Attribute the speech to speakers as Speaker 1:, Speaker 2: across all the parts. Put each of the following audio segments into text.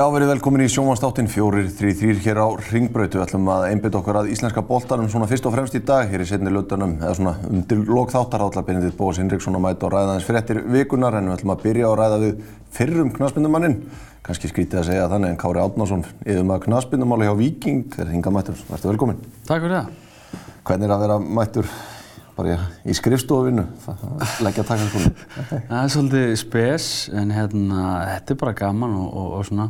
Speaker 1: Já, verið velkomin í sjómanstáttin fjórir, þrý, þrýr hér á Ringbrautu. Við ætlum að einbytta okkur að íslenska boltanum svona fyrst og fremst í dag hér í setni lötunum, eða svona undir lokþáttar álla Benedikt Bóas Hinriksson að mæta og ræða aðeins fyrir eftir vikunar en við ætlum að byrja að ræða við fyrrum knaspindumannin. Kanski skrítið að segja þannig en Kári Átnarsson, yfir maður knaspindumáli hjá Viking, er hinga mættur. Værstu velkomin.
Speaker 2: Takk fyrir það.
Speaker 1: Hvernig er að vera mættur bara í skrifstofinu, leggja takkarskónu?
Speaker 2: Það er svolítið spes en hérna, þetta er bara gaman og, og, og svona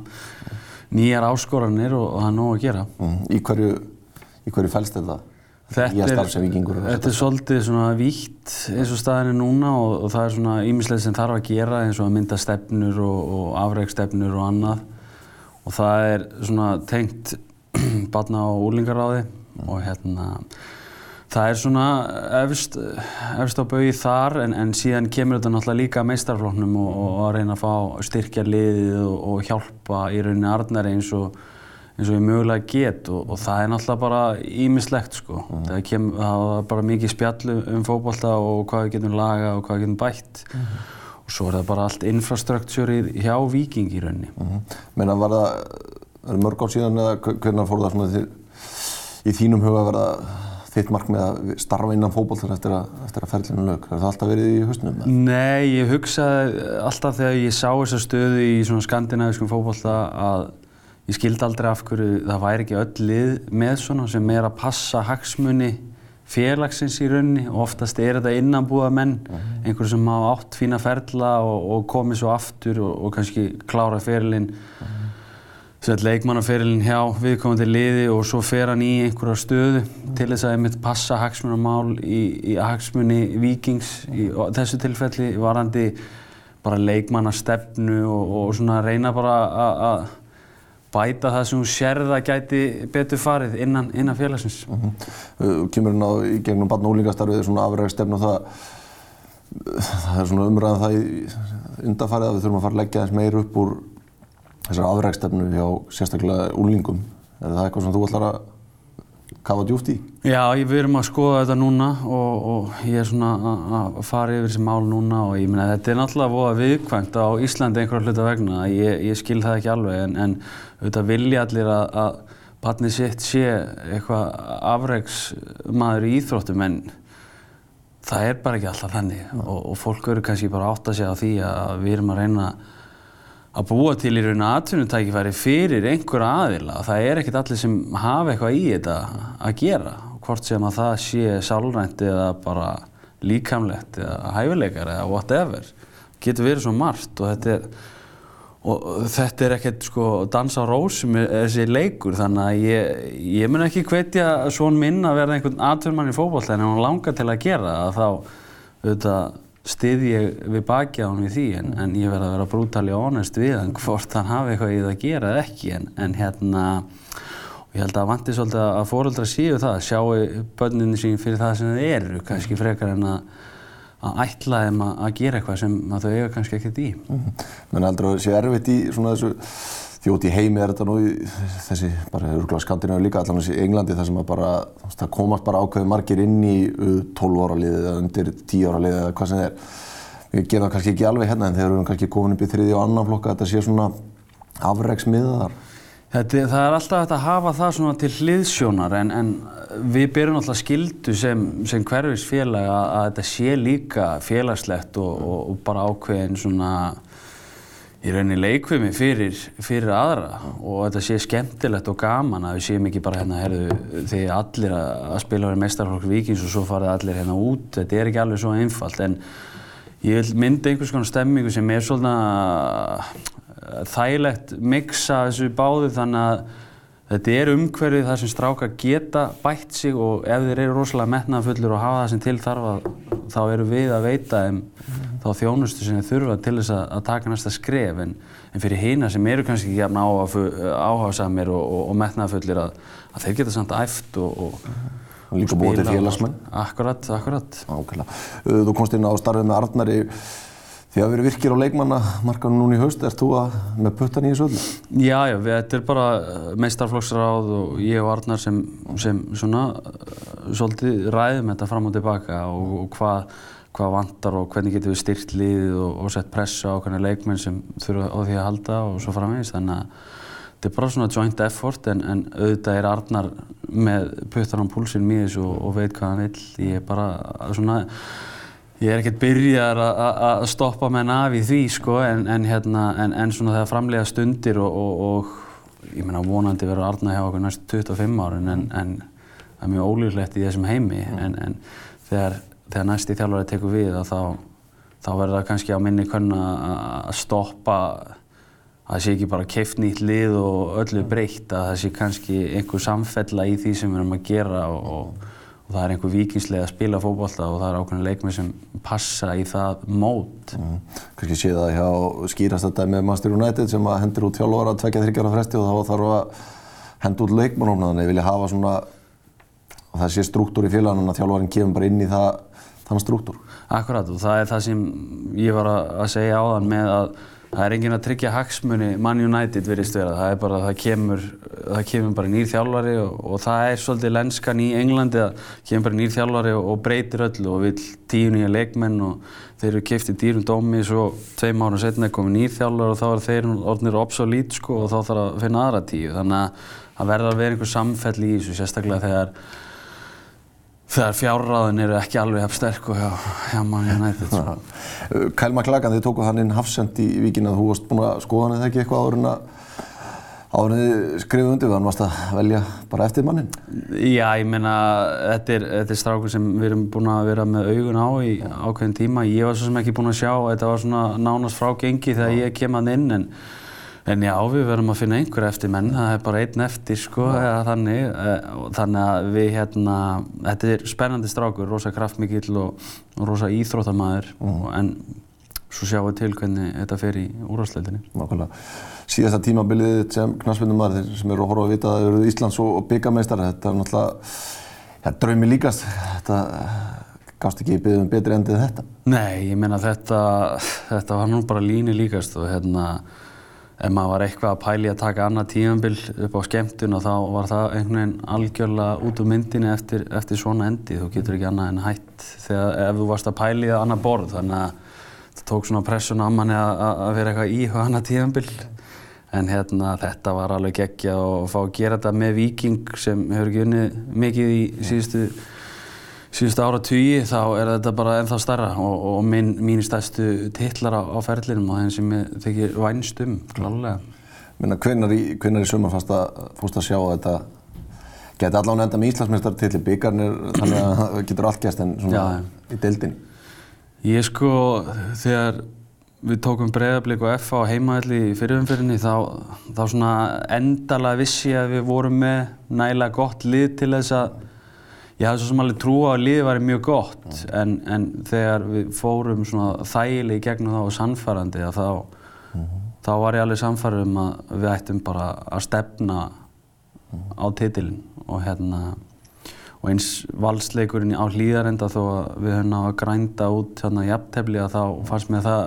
Speaker 2: nýjar áskoranir og, og það er nóg að gera.
Speaker 1: Mm. Í hverju, í hverju fælst þetta?
Speaker 2: Þetta er, þetta er svolítið svona vítt eins og staðin er núna og, og það er svona ímislega sem þarf að gera eins og að mynda stefnur og, og afrækstefnur og annað og það er svona tengt barna á úlingaráði mm. og hérna Það er svona efst, efst á baui þar en, en síðan kemur þetta náttúrulega líka að meistarfloknum og, og að reyna að fá styrkja liðið og, og hjálpa í rauninni Arnari eins og, eins og ég mögulega get og það er náttúrulega bara ímislegt sko. Mm. Það, kem, það er bara mikið spjall um fókbalta og hvað við getum laga og hvað við getum bætt mm. og svo er það bara allt infrastruktúrið hjá Viking í rauninni.
Speaker 1: Mm. Meina var það, er mörg ár síðan eða hvernig fór það svona í þínum huga að verða þitt markmið að starfa innan fókbóltar eftir að, eftir að ferlinu lög? Har það alltaf verið í hausnum?
Speaker 2: Nei, ég hugsaði alltaf þegar ég sá þessa stöðu í svona skandinavískum fókbólta að ég skildi aldrei af hverju það væri ekki öll lið með svona sem er að passa hagsmunni félagsins í raunni og oftast er þetta innanbúða menn, uh -huh. einhver sem hafa átt fína ferla og, og komið svo aftur og, og kannski klára -huh sett leikmannaferilin hjá viðkomandi liði og svo fer hann í einhverja stöðu mm. til þess að einmitt passa hagsmunamál í, í hagsmunni vikings í þessu tilfelli varandi bara leikmannastefnu og, og svona reyna bara að bæta það sem hún sérða gæti betur farið innan, innan félagsins.
Speaker 1: Mm -hmm. Kymur hérna í gegnum barn og úlingastarfið svona afræðstefnu og það það er svona umræðan það í undarfarið að við þurfum að fara að leggja eins meir upp úr þessar afrækstefnu hjá sérstaklega úlingum. Er það eitthvað sem þú ætlar að kafa djúft í?
Speaker 2: Já, við erum að skoða þetta núna og, og ég er svona að fara yfir þessi mál núna og ég minna þetta er náttúrulega voða viðkvæmt á Íslandi einhverja hluta vegna. Ég, ég skil það ekki alveg en, en auðvitað vilja allir að, að barnið sitt sé eitthvað afræksmaður í íþróttum en það er bara ekki alltaf þannig og, og fólk eru kannski bara átt að segja á því að við erum að reyna að búa til í raun aðtunutækifæri fyrir einhverja aðila. Það er ekkert allir sem hafa eitthvað í þetta að gera. Hvort sem að það sé sálrænt eða bara líkamlegt eða hæfileikar eða whatever. Getur verið svo margt og þetta er, og þetta er ekkert sko dansa á rósum þessi leikur þannig að ég, ég mun ekki hvetja svon minn að verða einhvern aðtunmann í fókból en hann langar til að gera þá auðvitað stið ég við baki á hann við því en, en ég verði að vera brútali og honest við hann hvort hann hafi eitthvað í það að gera eða ekki en, en hérna og ég held að vantir svolítið að fóröldra síu það sjáu börnunni sín fyrir það sem þau eru kannski frekar en að að ætla þeim að, að gera eitthvað sem þau eiga kannski ekkert í.
Speaker 1: Mm -hmm. Menn heldur að það sé erfitt í svona þessu því út í heimi er þetta nú í þessi bara örgulega Skandinavíu líka allan þessi Englandi þar sem að bara það komast bara ákveði margir inn í 12 ára liðið eða undir 10 ára liðið eða hvað sem það er. Við gerum það kannski ekki alveg hérna en þegar við erum kannski komin upp í þriði og annan flokka þetta sé svona afreiksmiðar.
Speaker 2: Þetta, það er alltaf hægt að hafa það svona til hliðsjónar en, en við byrjum alltaf skildu sem, sem hverfisfélag að, að þetta sé líka félagslegt og, og, og bara ákveðin svona í rauninni leikvimi fyrir, fyrir aðra og þetta sé skemmtilegt og gaman að við séum ekki bara hérna, herðu, þegar allir að spila verið mestarfólk vikings og svo farið allir hérna út, þetta er ekki alveg svo einfalt en ég vil mynda einhvers konar stemmingu sem er svona uh, þægilegt mixa þessu báðu þannig að þetta er umhverfið þar sem strákar geta bætt sig og ef þeir eru rosalega metnaðfullur og hafa það sem til þarf að þá eru við að veita um þá þjónustu sem þeir þurfa til þess að, að taka næsta skref en, en fyrir hýna sem eru kannski ekki jafn áhásamir og, og, og metnaðfullir að, að þeir geta samt æft og,
Speaker 1: og líka búið til félagsmenn.
Speaker 2: Akkurat, akkurat.
Speaker 1: Ákveðlega. Þú komst inn á starfið með Arnari því að verið virkir á leikmannamarkanum núna í haust. Er þú að með puttan í þessu öllu?
Speaker 2: Já, já, við, þetta er bara uh, meistarflokksráð og ég og Arnar sem, sem svona uh, svolítið ræðum þetta fram og tilbaka og hvað hvað vantar og hvernig getum við styrt liðið og, og sett pressa á hvernig leikmenn sem þurfa á því að halda og svo framvegis þannig að þetta er bara svona joint effort en, en auðvitað er Arnar með puttar á púlsinn þessu og, og veit hvað hann vill. Ég er bara svona, ég er ekkert byrjar að stoppa menn af í því sko en, en hérna, en, en svona þegar framlega stundir og, og ég meina vonandi verður Arnar hjá okkur næst 25 árin en það er mjög ólíklegt í þessum heimi en þegar, þegar næsti þjálfari tekur við þá, þá verður það kannski á minni könna að stoppa að það sé ekki bara keift nýtt lið og öllu breytt að það sé kannski einhver samfella í því sem við erum að gera og, og, og það er einhver vikingslega að spila fókbalta og það er ákveðin leikmið sem passa í það mót.
Speaker 1: Mm. Kannski sé það hjá skýrast þetta með Master United sem að hendur út þjálfvara að tvekja þryggjara fresti og þá þarf að henda út leikmannum þannig að vilja hafa svona að það sé struktúr í félagann að þjálfvarin kemur bara inn í það, þann struktúr.
Speaker 2: Akkurát og það er það sem ég var að segja áðan með að það er enginn að tryggja hagsmunni Man United verist vera. Það er bara að það kemur, það kemur bara nýr þjálfari og, og það er svolítið lenskan í Englandi að kemur bara nýr þjálfari og, og breytir öllu og vil tíu nýja leikmenn og þeir eru kiftið dýrum dómi svo tveim ára setna komið nýr þjálfari og þá er þeir orðinir obsolít sko og þá þarf að finna aðra tíu. Þannig að það verður að vera einhver samfell í þessu sérstaklega þegar þegar fjárráðin eru ekki alveg hefð sterk og hjá, hjá manni nættið.
Speaker 1: Kyle McLagan, þið tókuð hann inn hafsend í vikinu að þú varst búinn að skoða hann eða ekki eitthvað áður en að áður en þið skrifuð undir, þannig varst að velja bara eftir mannin?
Speaker 2: Já, ég meina, þetta er, þetta er strákur sem við erum búin að vera með augun á í ákveðin tíma. Ég var svo sem ekki búinn að sjá, þetta var svona nánast frágengi þegar ég kem hann inn en En já, við verðum að finna einhver eftir menn, það er bara einn eftir sko, eða þannig. Þannig að við hérna, þetta er spennandi strákur, rosa kraftmikill og, rosa íþróttamæður, mm. en svo sjáum við til hvernig þetta fer í úrvarsleitinni.
Speaker 1: Nákvæmlega. Síðasta tímabilið sem knastmyndumæður, þeir sem eru að horfa að vita að þau eru Íslands og byggameistar, þetta er náttúrulega, ja, draumi líkast. Þetta gafst ekki byggðum betri endið þetta?
Speaker 2: Nei, ég meina þetta, þetta var nú bara líni líkast og hérna, ef maður var eitthvað að pæli að taka annað tímanbill upp á skemmtun og þá var það einhvern veginn algjörlega út úr myndinni eftir, eftir svona endi. Þú getur ekki annað en hætt þegar ef þú varst að pæli að annað borð þannig að það tók svona pressun á manni að, að vera eitthvað í hvað annað tímanbill. En hérna þetta var alveg geggja og fá að gera þetta með Viking sem hefur ekki unnið mikið í síðustu síðustu ára tugi þá er þetta bara ennþá starra og, og minn, mín stærstu titlar á, á ferlinum og þeim sem þykir vænst um, klálega.
Speaker 1: Minna, hvenar í, í sumar fannst að sjá að þetta geti allavega enda með Íslandsmeistartilli byggarnir þannig að það getur allt gæst en svona Já, í deildin?
Speaker 2: Ég sko, þegar við tókum breiðablík og FA á heimaðalli í fyrirumfyrinni þá, þá svona endalega vissi að við vorum með nægilega gott lið til þess að Ég hafði svo sem alveg trú á að liðið væri mjög gott mm. en, en þegar við fórum svona þægileg í gegnum þá og sannfærandi þá, mm þá var ég alveg sannfærið um að við ættum bara að stefna mm. á titilin og hérna og eins valsleikurinn á hlýðarenda þó að við höfum náðu að grænda út hérna jafntefni að þá fannst mér það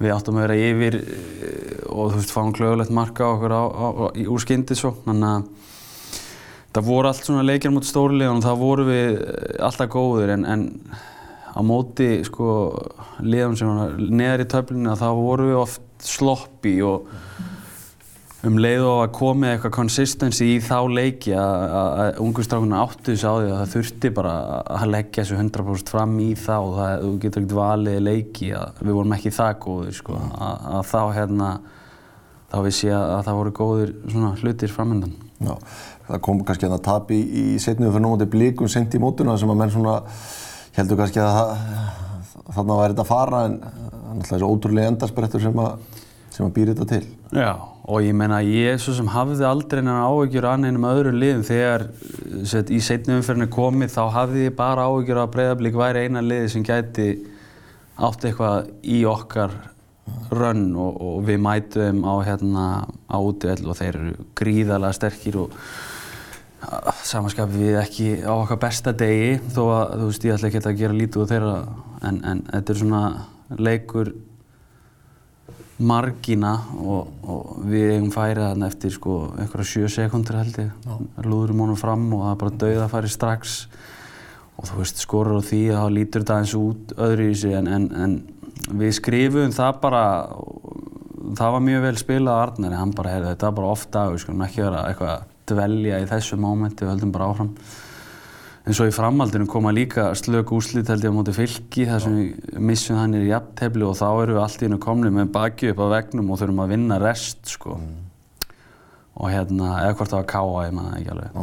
Speaker 2: við áttum að vera yfir eh, og þú veist fáum klögulegt marka okkur á, á, á, úr skyndið svo þannig að það voru allt svona leikjar mot stórliðan og það voru við eh, alltaf góður en, en á móti sko liðan sem var neðar í töflinu þá voru við oft sloppi og um leið og að komið eitthvað consistency í þá leiki að ungustrákunna áttu þessu á því að það þurfti bara að leggja þessu 100% fram í þá og það, þú getur ekkert valið leiki að við vorum ekki það góður sko að, að þá hérna þá vissi ég að það voru góður svona hlutir framöndan.
Speaker 1: Já það kom kannski að það tapi í, í setnum fyrir nómandi blíkum sent í mótuna sem að menn svona heldur kannski að þarna væri þetta að fara en náttúrulega þessu ótrúlega endarsprettur sem að, sem að býri þetta til.
Speaker 2: Já og ég menna ég svo sem hafði aldrei en áhugjur að neinum öðrum liðum þegar set, í setnum umferðinu komið þá hafði ég bara áhugjur að Breiðablík væri eina liði sem gæti átt eitthvað í okkar rönn og, og við mætum á hérna á útveld og þeir eru gríðarlega sterkir og samanskapið við ekki á okkar besta degi þó að þú veist ég ætla ekki að gera lítið úr þeirra en, en þetta er svona leikur margina og, og við eigum færið þarna eftir sko einhverja sjö sekundur held ég. Lúðurum honum fram og það er bara dauð að fara strax. Og þú veist, skorur á því að þá lítur þetta eins út öðru í sig en, en, en við skrifum það bara það var mjög vel spilað á Arnari. Hann bara, heyrðu, þetta bara oft dag við skulum ekki vera eitthvað að dvelja í þessu mómenti við höldum bara áfram. En svo í framhaldinu koma líka slök úslit held ég á móti fylki þar sem við missum hann í jafntefli og þá erum við allt í hennu komni með baki upp á vegnum og þurfum að vinna rest sko. Og hérna, eða hvort það var káa, ég maður ekki alveg.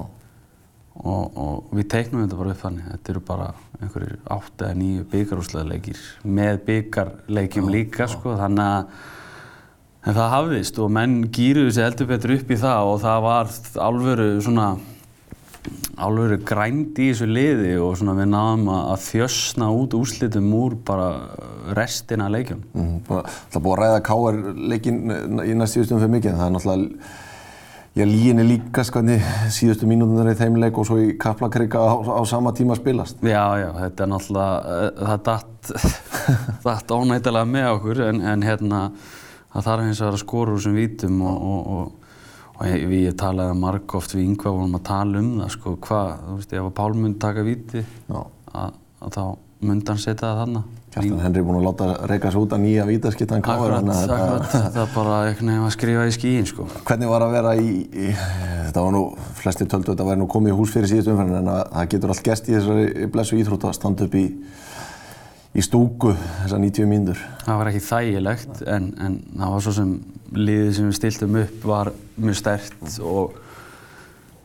Speaker 2: Og, og við teiknum þetta bara upp þannig þetta eru bara einhverjir átt eða nýju byggarúsleðarleikir með byggarleikjum líka sko þannig að en það hafðist og menn gýruðu sér heldur betur upp í það og það var alvöru svona alvöru grænd í þessu liði og svona við náðum að þjösna út úrslitum úr bara restina leikjum.
Speaker 1: Mm, Það búið að ræða K.R. leikinn í næst síðustum fyrir mikið, en það er náttúrulega, já, líginni líka skoðni síðustu mínútunar í þeim leik og svo í kaplakrika á, á sama tíma spilast.
Speaker 2: Já, já, þetta er náttúrulega, eh, það datt, datt ónætilega með okkur en, en hérna það þarf hins vegar að skora úr þessum vítum og, og, og, og ég, við talaði marg oft við yngvað vorum að tala um það sko, hvað, þú veist, ef að Pál myndi taka víti að, að þá myndi hann setja það þarna.
Speaker 1: Kjartan Henry er búinn að láta reyka sig út að nýja vítaskittan K.R.
Speaker 2: Akkurat, akkurat, það er bara einhvern veginn að skrifa í skíin sko.
Speaker 1: Hvernig var að vera í, í þetta var nú, flesti töldu að þetta væri nú komið í hús fyrir síðustu umferðin en að, það getur allt gest í þessari blessu íþrótt að standa upp í, í stúku þessar 90 mínútur.
Speaker 2: Það var ekki þægilegt en, en það var svo sem liðið sem við stiltum upp var mjög stert og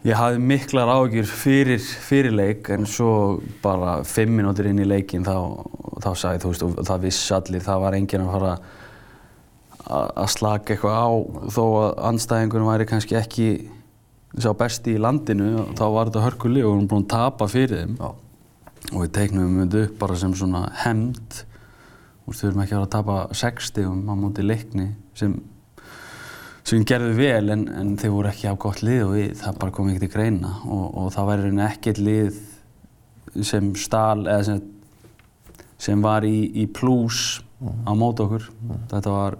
Speaker 2: ég hafði miklar ágjur fyrir, fyrir leik en svo bara fimm minútur inn í leikin þá, þá sagði þú veist og það vissi allir það var enginn að fara að slaka eitthvað á þó að andstæðingunum væri kannski ekki sá besti í landinu þá var þetta hörkuleg og við erum búin að tapa fyrir þeim
Speaker 1: Já.
Speaker 2: Og við teiknum þetta upp bara sem svona hemd Þú veist, við erum ekki að vera að tapa 60 á móti leikni sem sem gerðu vel en, en þeir voru ekki á gott lið og við, það bara kom ekki til greina. Og, og það væri rauninni ekkert lið sem stál eða sem, sem var í, í plús á móti okkur. Þetta var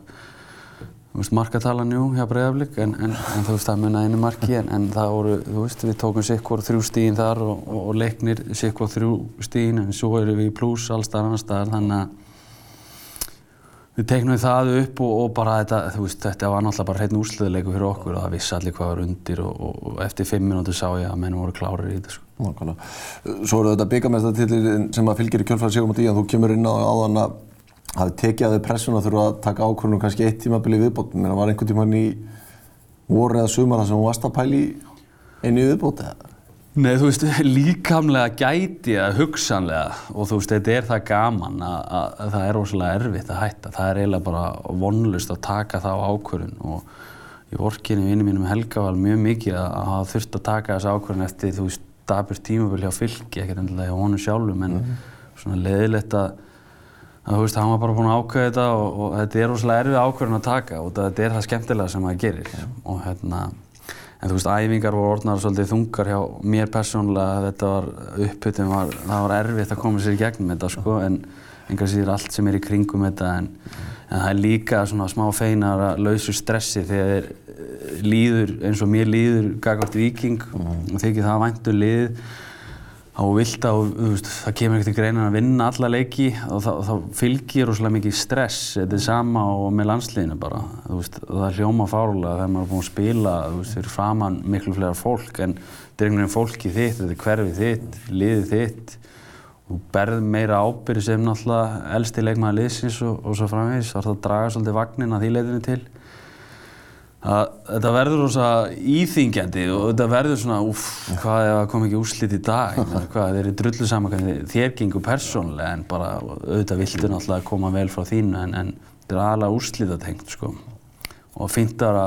Speaker 2: veist, markatalan jú hjá Breiðaflik en, en, en þú veist það munna einu marki en, en það voru, þú veist, við tókum sikkvor þrjú stíðin þar og, og, og leiknir sikkvor þrjú stíðin en svo erum við í plús alls staðar annar staðar þannig að við teiknum það upp og, og bara þetta, þú veist, þetta var náttúrulega bara hreitn úrsliðleiku fyrir okkur og það vissi allir hvað var undir og, og, og eftir fimm minútur sá ég að menn voru klárir í þetta sko.
Speaker 1: Nákvæmlega. Svo eru þetta byggamestartillir sem að fylgir í kjölfæri sigum á díðan. Þú kemur inn á áðan að hafi tekið að þau pressun að þurfa að taka ákvörðunum kannski eitt tímabili viðbót. Mér var einhvern tíman í voru eða sumar þar sem hún varst að pæli einu í viðbót eða?
Speaker 2: Nei, þú veist, líkamlega gæti ég hugsanlega og þú veist, þetta er það gaman að, að, að það er rosalega erfitt að hætta. Það er eiginlega bara vonlust að taka það á ákvörðun og ég vorkinni vinni mínum Helga var mjög mikið að að hafa þurft að taka þessa ákvörðun eftir, þú veist, dabur tímaböl hjá fylki, ekkert endilega hjá honum sjálfum, en svona leðilegt að að þú veist, hann var bara búinn að ákveða þetta og, og þetta er rosalega erfið ákvörðun að taka og þetta er það skemmtilega sem maður gerir. Og hérna, en þú veist, æfingar voru orðnar svolítið þungar hjá mér persónulega, þetta var var, það var erfitt að koma sér í gegnum þetta sko, en einhvers síður allt sem er í kringum þetta, en, en það er líka svona smá feinar að lausu stressi þegar eh, líður eins og mér líður gagvart viking og þykir það væntu lið þá vilt að, þú veist, það kemur ekkert í greinin að vinna alla leiki og þá, fylgir rosalega mikið stress, þetta er sama og með landsliðinu bara, veist, það er hljóma fárulega þegar maður er búinn að spila, veist, fyrir framann miklu fleira fólk en þetta er einhvern veginn fólkið þitt, þetta er hverfið þitt, liðið þitt, þú berð meira ábyrgð sem náttúrulega elsti leikmaður liðsins og, og svo framvegis, þá er það að draga svolítið vagnin að því leitinu til að þetta verður rosa íþingjandi og þetta verður svona uff, hvað ef það kom ekki úrslit í dag? Hvað, þeir eru drullu saman þér gengur persónulega en bara auðvitað viltu náttúrulega koma vel frá þínu en, en þetta er aðalega úrslitatengt sko. Og fínt að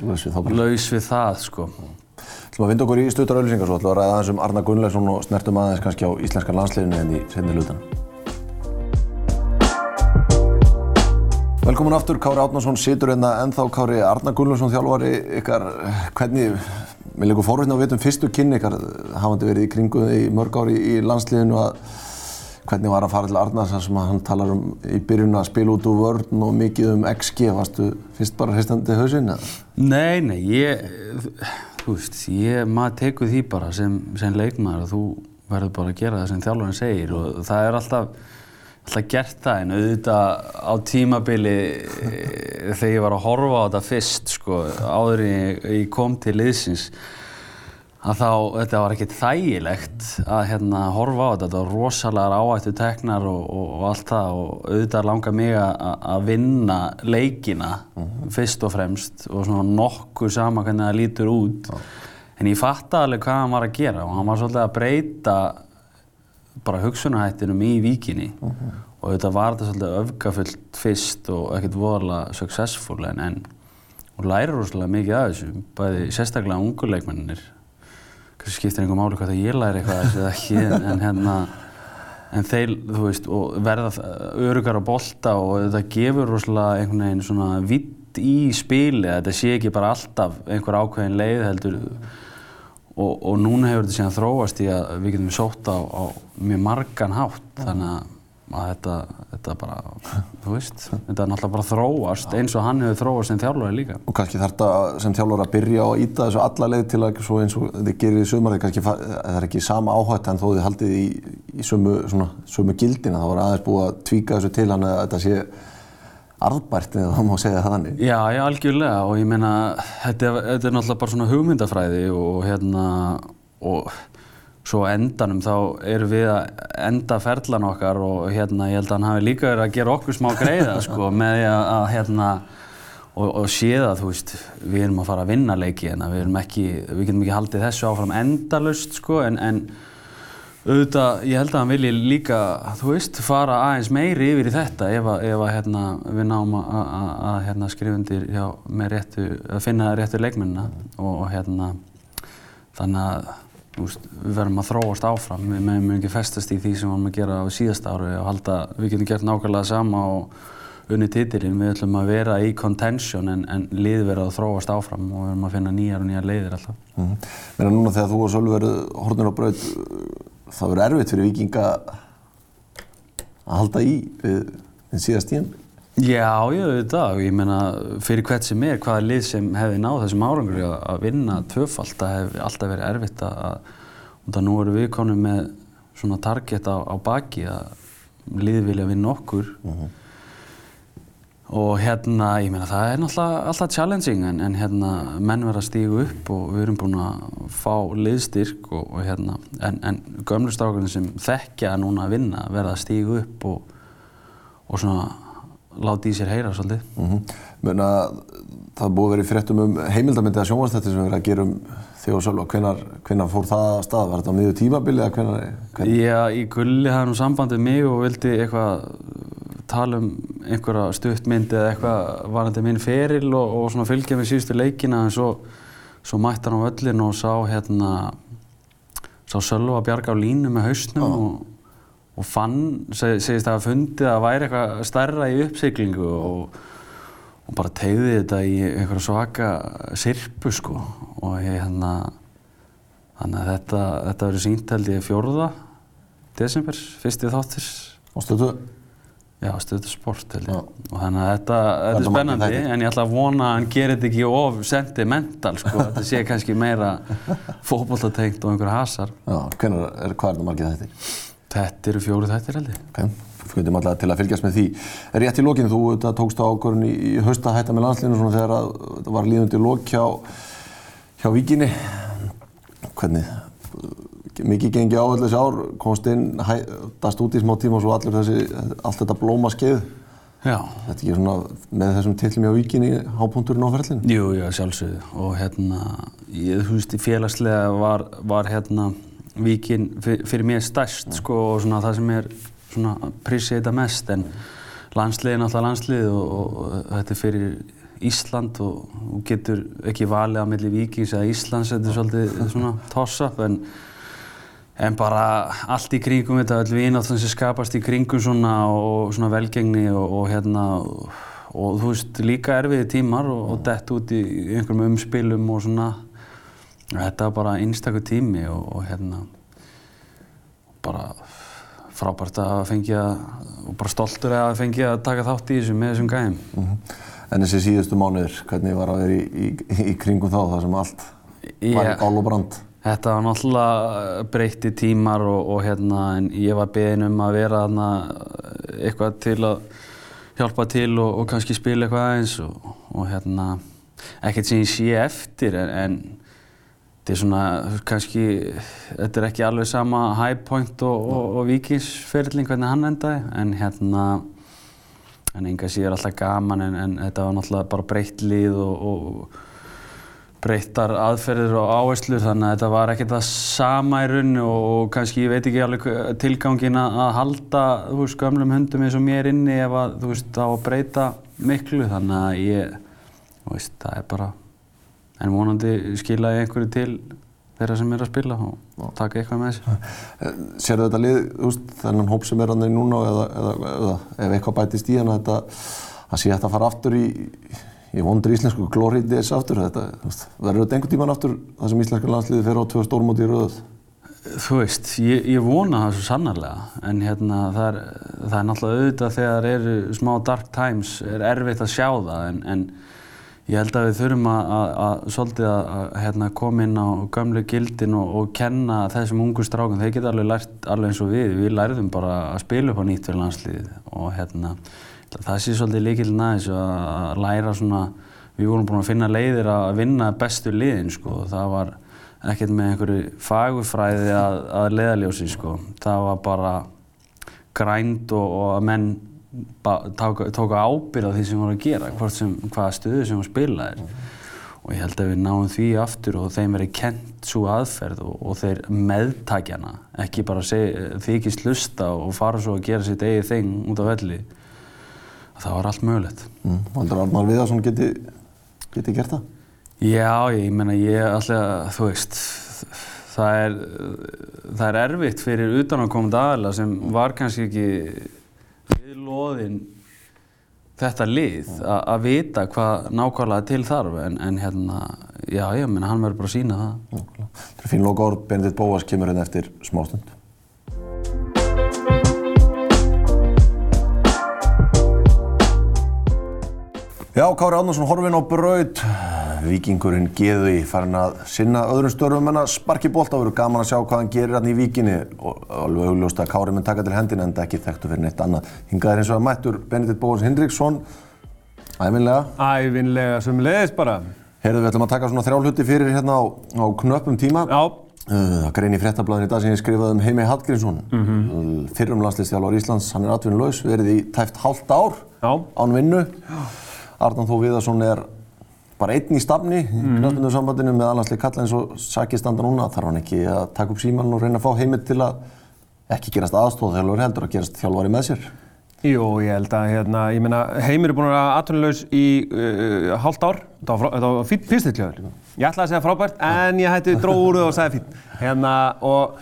Speaker 1: Laus við
Speaker 2: laus við það sko.
Speaker 1: Þú að vinda okkur í stuttar auðlýsingar svo ætlum við að ræða aðeins um Arna Gunnlaugsson og snertum aðeins kannski á íslenska landsliðinu en í senni lutan. Velkomin aftur, Kári Átnarsson situr hérna ennþá. Kári Arna Gunnlaugsson þjálfari ykkar, hvernig, mér leikur fórhundin að vita um fyrstu kynni ykkar, hafandi verið í kringu í mörg ári í landsliðinu að hvernig var að fara til Arnars þar sem að hann talar um í byrjun að spila út úr vörn og mikið um XG, varstu fyrst bara hristandi hausinn eða?
Speaker 2: Nei, nei, ég, þú veist, ég, maður tekur því bara sem, sem leikmaður að þú verður bara að gera það sem þjálfarinn segir og það er alltaf, alltaf gert það en auðvitað á tímabili eh, þegar ég var að horfa á þetta fyrst sko, áður en ég, ég kom til liðsins að þá, þetta var ekkert þægilegt að hérna horfa á þetta, þetta var rosalega áættu teknar og, og, og allt það og auðvitað langar mig að, vinna leikina fyrst og fremst og svona nokkuð sama hvernig það lítur út. En ég fatta alveg hvað hann var að gera og hann var svolítið að breyta bara hugsunahættinum í víkinni. Og þetta var þetta svolítið öfgafullt fyrst og ekkert voðalega successful en, en og lærir rosalega mikið af þessu, bæði sérstaklega ungu leikmennir kannski skiptir einhver máli hvað það ég læri eitthvað þessu eða ekki en, en hérna en þeir, þú veist, verða örugar á bolta og þetta gefur rosalega einhvern veginn svona vitt í spili, þetta sé ekki bara alltaf einhver ákveðin leið heldur og, og núna hefur þetta síðan þróast í að við getum sótt á, á mjög margan hátt þannig að að þetta, þetta bara, þú veist, þetta er náttúrulega bara þróast eins og hann hefur þróast sem þjálfari líka.
Speaker 1: Og kannski þarf þetta sem þjálfur að byrja á að íta þessu alla leið til að svo eins og þið gerir í kannski það er ekki sama áhætt en þó þið haldið í, í sömu, svona, sömu gildina, það var aðeins búið að tvíka þessu til hann að þetta sé arðbært eða það má segja það þannig.
Speaker 2: Já, já, algjörlega og ég meina, þetta, þetta er náttúrulega bara svona hugmyndafræði og hérna, og svo endanum þá erum við að enda ferlan okkar og hérna ég held að hann hafi líka verið að gera okkur smá greiða sko með að, að hérna og, og sé það, þú veist, við erum að fara að vinna leiki en við erum ekki, við getum ekki haldið þessu áfram endalust sko en, en auðvitað, ég held að hann vilji líka, þú veist, fara aðeins meiri yfir í þetta ef að, ef að hérna, við náum að, hérna, skrifa undir hjá, réttu, að finna réttu leikmennina og, hérna þannig að Veist, við verðum að þróast áfram, við meðum ekki festast í því sem við varum að gera á síðast ári og halda við getum gert nákvæmlega sama og unni titilinn, við ætlum að vera í contention en, en lið verða að þróast áfram og við verðum að finna nýjar og nýjar leiðir alltaf.
Speaker 1: Mm -hmm. Meina núna þegar þú og Sölvi verður hornir á braut, það verður erfitt fyrir vikinga að halda í við, við síðast tíum?
Speaker 2: Já, ég veit það og ég meina fyrir hvert sem er, hvaða lið sem hefði náð þessum árangur að, vinna tvöfald, það hefði alltaf verið erfitt að, og það nú eru við konum með svona target á, á baki að lið vilja vinna okkur uh -huh. Og hérna, ég meina það er náttúrulega alltaf challenging en, en hérna menn verða að stígu upp og við erum búin að fá liðstyrk og, og hérna en, en gömlustrákurinn sem þekkja núna að vinna verða að stígu upp og, og svona láti í sér heyra svolítið.
Speaker 1: Mm -hmm. Muna, það búið í fréttum um heimildamindið að sjónvastætti sem við erum að gera um þig og Sölva. Hvenar, fór það að stað? Var þetta á miðju tímabili eða hvenar?
Speaker 2: Já, í gulli hafði nú sambandið mig og vildi eitthvað tala um einhverja stuttmyndi eða eitthvað varandi minn feril og, og svona fylgja með síðustu leikina en svo, svo mætti hann á öllin og sá hérna sá Sölva bjarga á línu með hausnum oh. og og fann, seg, segist að hafa fundið að væri eitthvað stærra í uppsiglingu og, og bara tegði þetta í einhverja svaka sirpu sko og ég hérna þannig að þetta, þetta verið sínt held ég fjórða desember, fyrstið þáttir
Speaker 1: og stöðu?
Speaker 2: Já, stöðu sport held ég Já. og þannig að þetta, þetta er spennandi en ég ætla að vona að hann gerir þetta ekki of sentimental sko, þetta sé kannski meira fókbóltatengt og einhverja hasar
Speaker 1: Já, hvernig er, hvað er það margið þetta?
Speaker 2: Þetta eru fjóru þættir held ég.
Speaker 1: Ok, fyrir alltaf til að fylgjast með því. Rétt í lokinu, þú tókst á ákvörðun í, í hausta hætta með landslinu svona þegar það var líðundi lok hjá, hjá Víkinni. Hvernig, mikið gengi á öll þessi ár, komst inn, hættast út í smá tíma og svo allir þessi, allt þetta blóma skeið.
Speaker 2: Já.
Speaker 1: Þetta ekki svona með þessum tillum hjá Víkinni hápunkturinn á ferlinu?
Speaker 2: Jú, já, sjálfsögðu. Og hérna, ég, þú veist, félagslega var, var hérna, Víkin fyrir mér stærst sko, og svona það sem er svona prísið þetta mest en landsliðið er náttúrulega landslið og, og, og þetta er fyrir Ísland og, og getur ekki valið á milli Víkings eða Íslands þetta er svolítið svona toss-up en, en bara allt í kringum þetta, öll vináttun sem skapast í kringum svona og svona velgengni og hérna og þú veist líka erfiði tímar og dett út í einhverjum umspilum og svona Þetta var bara einstaklega tími og, og hérna bara frábært að fengja og bara stoltur að fengja að taka þátt í þessu með þessum gæðum. Mm -hmm.
Speaker 1: En þessi síðustu mánuður, hvernig var það að vera í, í, í kringum þá, það sem allt var yeah. ál og brand?
Speaker 2: Þetta var náttúrulega breytti tímar og, og hérna, ég var beðin um að vera þarna eitthvað til að hjálpa til og, og kannski spila eitthvað aðeins og, og hérna, ekkert sem ég sé eftir en, en þetta er svona kannski, þetta er ekki alveg sama high point og, vikingsferðling hvernig hann endaði en hérna, en enga síður alltaf gaman en, en þetta var náttúrulega bara breytt lið og breyttar aðferðir og áherslur þannig að þetta var ekkert það sama í rauninu og kannski ég veit ekki alveg tilgangin að halda þú veist gömlum hundum eins og mér inni ef að þú veist þá að breyta miklu þannig að ég þú veist það er bara en vonandi skila ég einhverju til þeirra sem er að spila og taka eitthvað með þessi.
Speaker 1: Serðu þetta lið, veist, þennan hóp sem er í núna eða, eða, eða ef eitthvað bætist í hann að þetta að sé þetta að fara aftur í ég vondur íslensku glórið þess aftur þetta, verður þetta einhvern tíman aftur það sem íslenska landsliði fer á tvö stórmóti í rauð?
Speaker 2: Þú veist, ég, ég vona það svo sannarlega en hérna það er, það er náttúrulega auðvitað þegar eru smá dark times er erfitt að sjá það en, en ég held að við þurfum að, að, að svolítið að hérna, koma inn á gamlu gildin og, og kenna þessum ungu strákum, þeir geta alveg lært alveg eins og við, við lærðum bara að spila upp á nýtt fyrir landsliðið og hérna það sé svolítið líkilinn aðeins að læra svona, við vorum búin að finna leiðir að vinna bestu liðin sko, það var ekkert með einhverju fagufræði að, að leiðaljósi sko, það var bara grænd og, og að menn tóka, tóka ábyrð á því sem voru að gera, hvort sem, hvaða stöðu sem voru spilaðir. Og ég held að við náum því aftur og þeim verið kent svo aðferð og, og þeir meðtakjana, ekki bara þykist lusta og fara svo að gera sitt eigið þing út af velli það var allt mögulegt.
Speaker 1: Mm. Valdur Arnar Viðarsson geti, geti gert það?
Speaker 2: Já, ég meina ég alltaf, þú veist, það er, það er erfitt fyrir utanakomandi aðila sem var kannski ekki við loðin þetta lið að vita hvað nákvæmlega til þarf en, en hérna, já, ég meina hann verður bara að sína það.
Speaker 1: Það er fín loka orð, Benedikt Bóas kemur hérna eftir smástund. Já, Kári Átnarsson horfinn á braut, vikingurinn Geði farin að sinna öðrum störfum en að sparki bólta og verður gaman að sjá hvað hann gerir hérna í vikinni og alveg augljóst að Kári mun taka til hendina en það ekki þekktu fyrir neitt annað. Hingaðir eins og að mættur Benedikt Bóhans Hindriksson, æfinlega.
Speaker 3: Æfinlega sem leiðist bara.
Speaker 1: Herðu, við ætlum að taka svona þrjálhutti fyrir hérna á, á knöppum tíma.
Speaker 3: Já.
Speaker 1: Það uh, grein í fréttablaðin í dag sem ég skrifaði um Heimi Hallgrímsson, mm -hmm. fyrrum landslistjálfur Íslands, hann er atvinnulegs, verið í tæft hálft ár
Speaker 3: Já.
Speaker 1: án vinnu. Já. Arnán Þó Viðarsson er bara einn í stafni í mm. knallbundursambandinu með alhansleik kalla eins og Saki standa núna. Þarf hann ekki að taka upp síman og reyna að fá heimilt til að ekki gerast aðstóðþjálfur heldur að gerast þjálfari með sér?
Speaker 3: Jú, ég held að hérna, ég meina, Heimir er búin að vera atvinnulegs í uh, hálft ár. Þetta var fyrst fyrstilkljöður. Ég ætlaði að segja frábært en ég hætti dróðuð og sagði fyrst. Hérna, og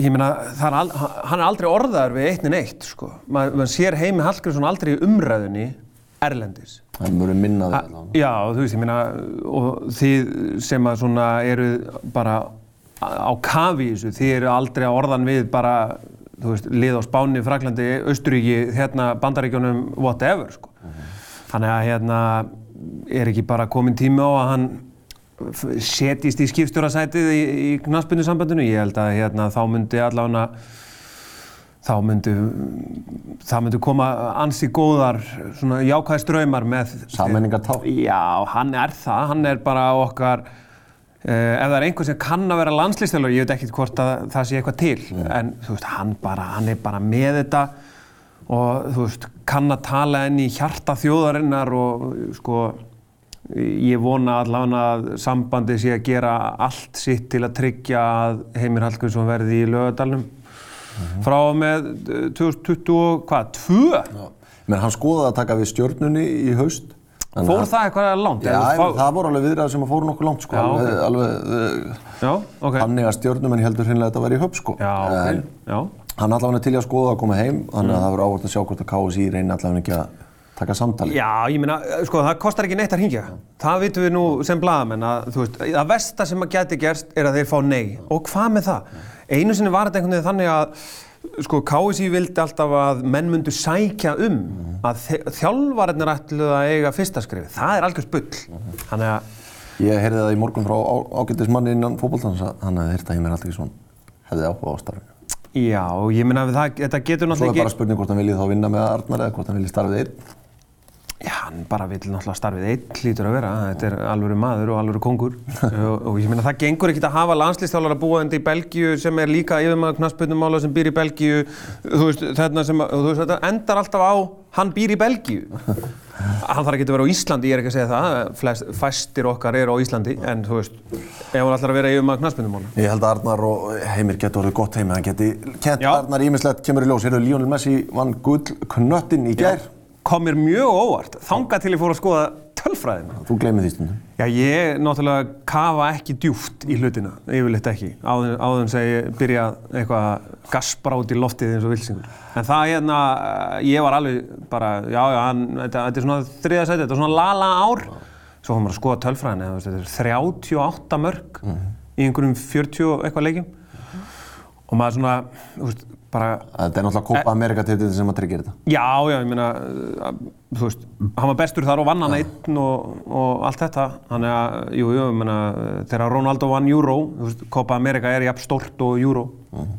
Speaker 3: ég meina, er al, hann er aldrei orðaður við eitt en eitt, sko. Man sér Heimi Hallgrímsson aldrei í umræðunni erlendis.
Speaker 1: Það mjög minnaði allavega.
Speaker 3: Já, þú veist, ég minna, og þið sem að svona eru bara á kafi í þessu, þið eru aldrei að orðan við bara, þú veist, lið á Spáni, Fraklandi, Östuríki, hérna, Bandaríkjónum, whatever, sko. Uh -huh. Þannig að hérna er ekki bara komin tími á að hann setjist í skipstjórasætið í, í knaspinu sambandinu. Ég held að hérna þá myndi allavega þá myndu, það myndu koma ansi góðar svona jákvæðist draumar með
Speaker 1: Sammenningartá?
Speaker 3: Já, hann er það, hann er bara okkar eh, ef það er einhver sem kann að vera landslýstjálfur, ég veit ekkert hvort að það sé eitthvað til, mm. en þú veist, hann, bara, hann er bara með þetta og þú veist, kann að tala inn í hjarta þjóðarinnar og sko ég vona allavega að sambandi sé að gera allt sitt til að tryggja að Heimir Hallgrímsson verði í lögadalunum frá með 2022.
Speaker 1: Menn hann skoðaði að taka við stjórnunni í haust.
Speaker 3: Fór það eitthvað langt?
Speaker 1: Já, fá... það voru alveg viðræðar sem fóru nokkuð langt sko. Já, alveg,
Speaker 3: okay.
Speaker 1: alveg,
Speaker 3: já, okay.
Speaker 1: Þannig að stjórnumenn heldur hinnlega að þetta væri í höfn sko.
Speaker 3: Já, ok. Já.
Speaker 1: Hann allavega til að skoða að koma heim, þannig að mm. það verður ávart að sjá hvort að KSI reynir allavega ekki að taka samtali.
Speaker 3: Já, ég meina, sko, það kostar ekki neitt að hringja. Það vitum við nú sem bladamenn að, þú veist, það versta sem að geti gerst er að þeir fá nei. Og hvað með það? Einu sinni var þetta einhvern veginn þannig að sko KSI vildi alltaf að menn myndu sækja um mm. að þjálfvarnir ætluð að eiga fyrsta skrifi. Það er algjörst bull. Mm. Þannig að
Speaker 1: Ég heyrði það í morgun frá ágættis manni innan fókbóltans að hann hefði heyrt að Heimir Hallgrímsson hefði áhuga á starfinu.
Speaker 3: Já, ég meina að það, þetta getur
Speaker 1: Svo er
Speaker 3: náttúrulega
Speaker 1: bara spurning hvort hann vilji þá vinna með Arnar eða hvort hann vilji starfið einn.
Speaker 3: Já, hann bara vil náttúrulega starfið einn hlýtur að vera, þetta er alvöru maður og alvöru kongur og, og ég meina það gengur ekkert að hafa landslýsthálar að búa undir í Belgíu sem er líka yfirmaður knaspunumála sem býr í Belgíu. Þú veist, þarna sem, þú veist, þetta endar alltaf á hann býr í Belgíu. Hann þarf ekki að vera á Íslandi, ég er ekki að segja það. Flest, fæstir okkar eru á Íslandi en þú veist, ef hann ætlar að vera yfirmaður knaspunumála
Speaker 1: Ég held að Arnar og Heimir getur orðið gott heimi, hann geti kent
Speaker 3: Já.
Speaker 1: Arnar ímislegt kemur í ljós. Heyrðu, Lionel Messi vann gull knöttin í gær.
Speaker 3: Kom mér mjög óvart, þangað til ég fór að skoða tölfræðina
Speaker 1: Þú gleymið því stundum.
Speaker 3: Já, ég náttúrulega kafa ekki djúft í hlutina, yfirleitt ekki, áður, en segi byrja eitthvað að út í loftið eins og vilsingur. En það hérna, ég var alveg bara, já, já, hann, þetta, þetta er svona þriða sæti, þetta er svona lala ár. Svo kom maður að skoða tölfræðina, þetta er 38 mörg í einhverjum 40 og eitthvað leikjum. Og maður svona, þú veist,
Speaker 1: Þetta er náttúrulega Copa America titillin sem að tryggja þetta.
Speaker 3: Já, já, ég meina, þú veist, hann var bestur þar og vann hann einn og, og allt þetta. Þannig að, jú, jú, ég meina, þegar Ronaldo vann Euro, þú veist, Copa America er jafn stórt og Euro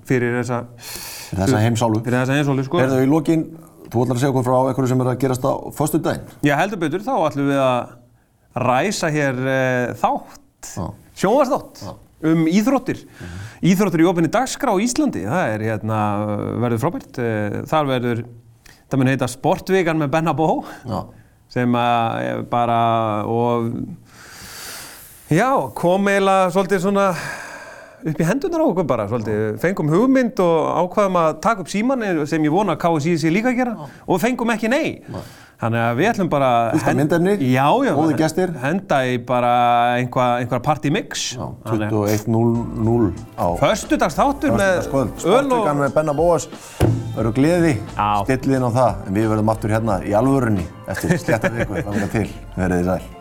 Speaker 3: fyrir þessa,
Speaker 1: Fyrir þessa heimsálu.
Speaker 3: fyrir þessa einsóli, sko.
Speaker 1: Heyrðu, í lokin, þú ætlar að segja okkur frá eitthvað sem er að gerast á föstu daginn.
Speaker 3: Já, heldur betur, þá ætlum við að ræsa hér uh, þátt, sjónvarsþátt um íþróttir. Íþróttir í ofinni dagskrá á Íslandi, það er hérna, verður frábært. Eh, Þar verður, það mun heita Sportvikan með Benna Bó.
Speaker 1: Já.
Speaker 3: sem að eh, bara og já, kom eiginlega svolítið svona upp í hendunar á okkur bara svolítið, fengum hugmynd og ákvaðum að taka upp síman sem ég vona að KSI sé líka að gera og fengum ekki nei. Þannig að við ætlum bara
Speaker 1: gestir.
Speaker 3: henda í bara einhvað einhver party mix.
Speaker 1: Já, 21.00 á
Speaker 3: Föstudags þáttur með.
Speaker 1: Sportvikan með Benna Bóas. Verður gleði, stillið inn á það. En við verðum aftur hérna í alvörunni eftir sketta viku, þannig til, verið þið sæl